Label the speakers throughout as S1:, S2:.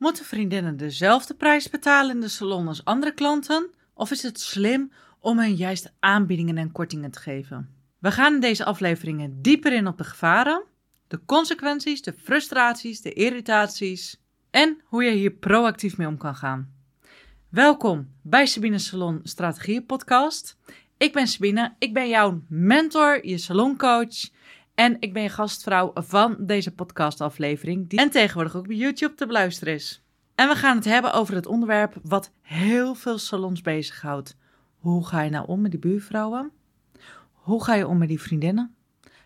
S1: Moeten vriendinnen dezelfde prijs betalen in de salon als andere klanten? Of is het slim om hen juist aanbiedingen en kortingen te geven? We gaan in deze afleveringen dieper in op de gevaren, de consequenties, de frustraties, de irritaties en hoe je hier proactief mee om kan gaan. Welkom bij Sabine Salon Strategieën Podcast. Ik ben Sabine, ik ben jouw mentor, je saloncoach en ik ben je gastvrouw van deze podcastaflevering, die en tegenwoordig ook op YouTube te beluisteren is. En we gaan het hebben over het onderwerp wat heel veel salons bezighoudt. Hoe ga je nou om met die buurvrouwen? Hoe ga je om met die vriendinnen?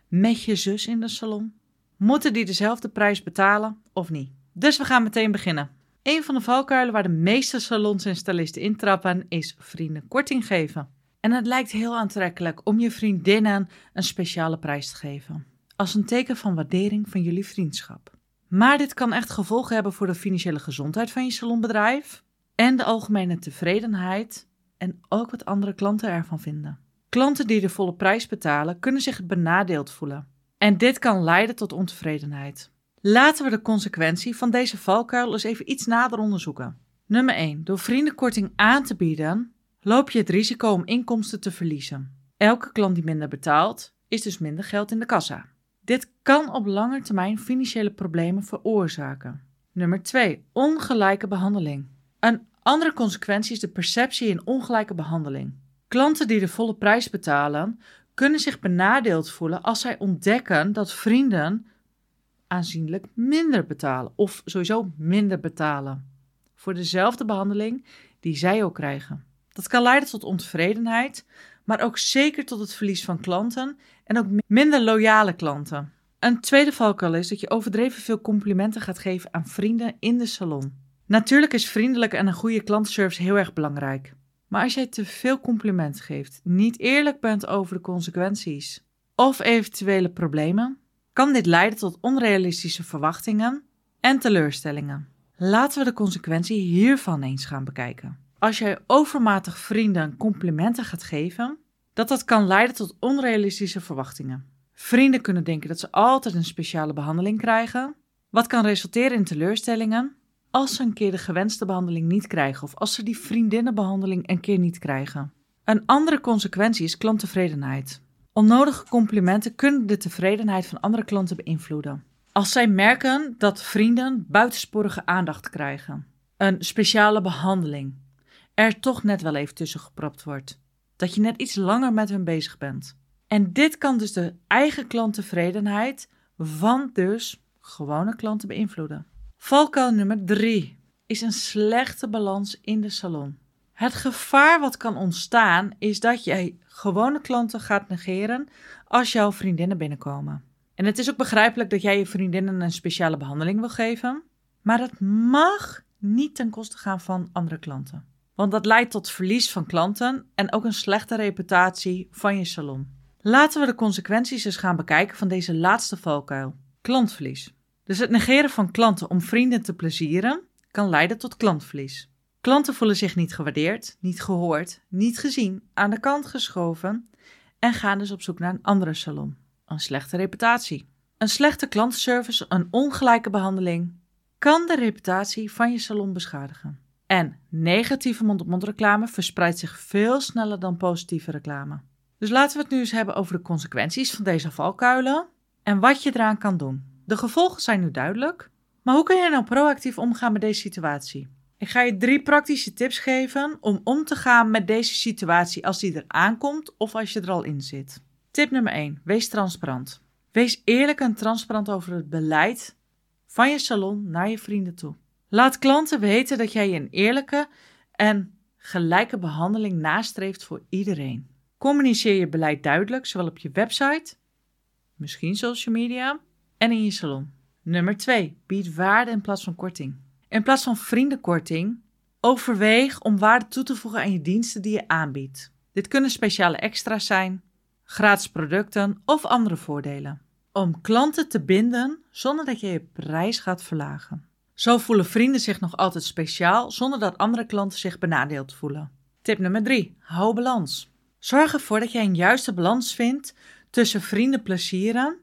S1: Met je zus in de salon? Moeten die dezelfde prijs betalen of niet? Dus we gaan meteen beginnen. Een van de valkuilen waar de meeste salons en stylisten intrappen is vrienden korting geven. En het lijkt heel aantrekkelijk om je vriendinnen een speciale prijs te geven. Als een teken van waardering van jullie vriendschap. Maar dit kan echt gevolgen hebben voor de financiële gezondheid van je salonbedrijf en de algemene tevredenheid en ook wat andere klanten ervan vinden. Klanten die de volle prijs betalen kunnen zich benadeeld voelen. En dit kan leiden tot ontevredenheid. Laten we de consequentie van deze valkuil eens even iets nader onderzoeken. Nummer 1. Door vriendenkorting aan te bieden, loop je het risico om inkomsten te verliezen. Elke klant die minder betaalt, is dus minder geld in de kassa. Dit kan op lange termijn financiële problemen veroorzaken. Nummer 2. Ongelijke behandeling. Een andere consequentie is de perceptie in ongelijke behandeling. Klanten die de volle prijs betalen, kunnen zich benadeeld voelen als zij ontdekken dat vrienden aanzienlijk minder betalen of sowieso minder betalen voor dezelfde behandeling die zij ook krijgen. Dat kan leiden tot ontevredenheid, maar ook zeker tot het verlies van klanten en ook minder loyale klanten. Een tweede valkuil is dat je overdreven veel complimenten gaat geven aan vrienden in de salon. Natuurlijk is vriendelijke en een goede klantenservice heel erg belangrijk. Maar als jij te veel complimenten geeft, niet eerlijk bent over de consequenties of eventuele problemen, kan dit leiden tot onrealistische verwachtingen en teleurstellingen. Laten we de consequentie hiervan eens gaan bekijken. Als jij overmatig vrienden complimenten gaat geven, dat dat kan leiden tot onrealistische verwachtingen. Vrienden kunnen denken dat ze altijd een speciale behandeling krijgen, wat kan resulteren in teleurstellingen als ze een keer de gewenste behandeling niet krijgen of als ze die vriendinnenbehandeling een keer niet krijgen. Een andere consequentie is klanttevredenheid. Onnodige complimenten kunnen de tevredenheid van andere klanten beïnvloeden. Als zij merken dat vrienden buitensporige aandacht krijgen, een speciale behandeling, er toch net wel even tussen gepropt wordt, dat je net iets langer met hun bezig bent. En dit kan dus de eigen klanttevredenheid van dus gewone klanten beïnvloeden. Valkuil nummer 3 is een slechte balans in de salon. Het gevaar wat kan ontstaan is dat jij gewone klanten gaat negeren als jouw vriendinnen binnenkomen. En het is ook begrijpelijk dat jij je vriendinnen een speciale behandeling wil geven, maar het mag niet ten koste gaan van andere klanten. Want dat leidt tot verlies van klanten en ook een slechte reputatie van je salon. Laten we de consequenties eens gaan bekijken van deze laatste valkuil: klantverlies. Dus het negeren van klanten om vrienden te plezieren kan leiden tot klantverlies. Klanten voelen zich niet gewaardeerd, niet gehoord, niet gezien, aan de kant geschoven en gaan dus op zoek naar een andere salon. Een slechte reputatie. Een slechte klantenservice, een ongelijke behandeling kan de reputatie van je salon beschadigen. En negatieve mond-op-mond reclame verspreidt zich veel sneller dan positieve reclame. Dus laten we het nu eens hebben over de consequenties van deze valkuilen en wat je eraan kan doen. De gevolgen zijn nu duidelijk, maar hoe kun je nou proactief omgaan met deze situatie? Ik ga je drie praktische tips geven om om te gaan met deze situatie als die er aankomt of als je er al in zit. Tip nummer 1. Wees transparant. Wees eerlijk en transparant over het beleid van je salon naar je vrienden toe. Laat klanten weten dat jij een eerlijke en gelijke behandeling nastreeft voor iedereen. Communiceer je beleid duidelijk, zowel op je website, misschien social media en in je salon. Nummer 2. Bied waarde in plaats van korting. In plaats van vriendenkorting, overweeg om waarde toe te voegen aan je diensten die je aanbiedt. Dit kunnen speciale extra's zijn, gratis producten of andere voordelen. Om klanten te binden zonder dat je je prijs gaat verlagen. Zo voelen vrienden zich nog altijd speciaal zonder dat andere klanten zich benadeeld voelen. Tip nummer 3. Hou balans. Zorg ervoor dat je een juiste balans vindt tussen vrienden plezieren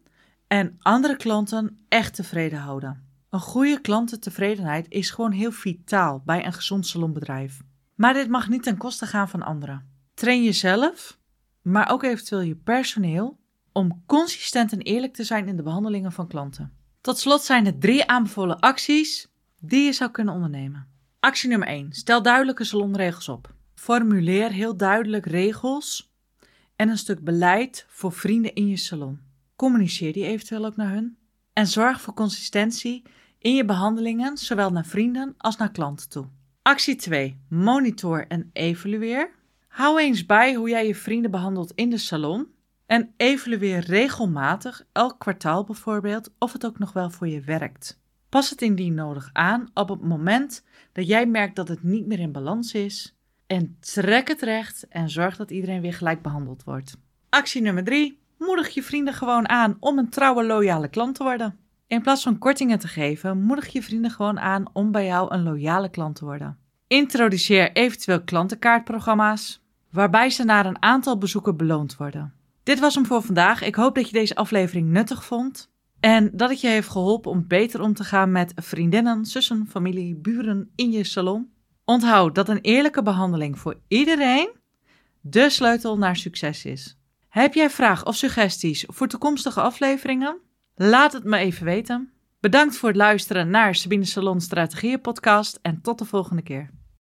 S1: en andere klanten echt tevreden houden. Een goede klantentevredenheid is gewoon heel vitaal bij een gezond salonbedrijf. Maar dit mag niet ten koste gaan van anderen. Train jezelf, maar ook eventueel je personeel, om consistent en eerlijk te zijn in de behandelingen van klanten. Tot slot zijn er drie aanbevolen acties die je zou kunnen ondernemen. Actie nummer 1. Stel duidelijke salonregels op. Formuleer heel duidelijk regels en een stuk beleid voor vrienden in je salon. Communiceer die eventueel ook naar hun. En zorg voor consistentie in je behandelingen, zowel naar vrienden als naar klanten toe. Actie 2. Monitor en evalueer. Hou eens bij hoe jij je vrienden behandelt in de salon en evalueer regelmatig, elk kwartaal bijvoorbeeld, of het ook nog wel voor je werkt. Pas het indien nodig aan op het moment dat jij merkt dat het niet meer in balans is. En trek het recht en zorg dat iedereen weer gelijk behandeld wordt. Actie nummer 3. Moedig je vrienden gewoon aan om een trouwe, loyale klant te worden. In plaats van kortingen te geven, moedig je vrienden gewoon aan om bij jou een loyale klant te worden. Introduceer eventueel klantenkaartprogramma's, waarbij ze na een aantal bezoeken beloond worden. Dit was hem voor vandaag. Ik hoop dat je deze aflevering nuttig vond. En dat het je heeft geholpen om beter om te gaan met vriendinnen, zussen, familie, buren in je salon. Onthoud dat een eerlijke behandeling voor iedereen de sleutel naar succes is. Heb jij vragen of suggesties voor toekomstige afleveringen? Laat het me even weten. Bedankt voor het luisteren naar Sabine Salon Strategieën podcast en tot de volgende keer.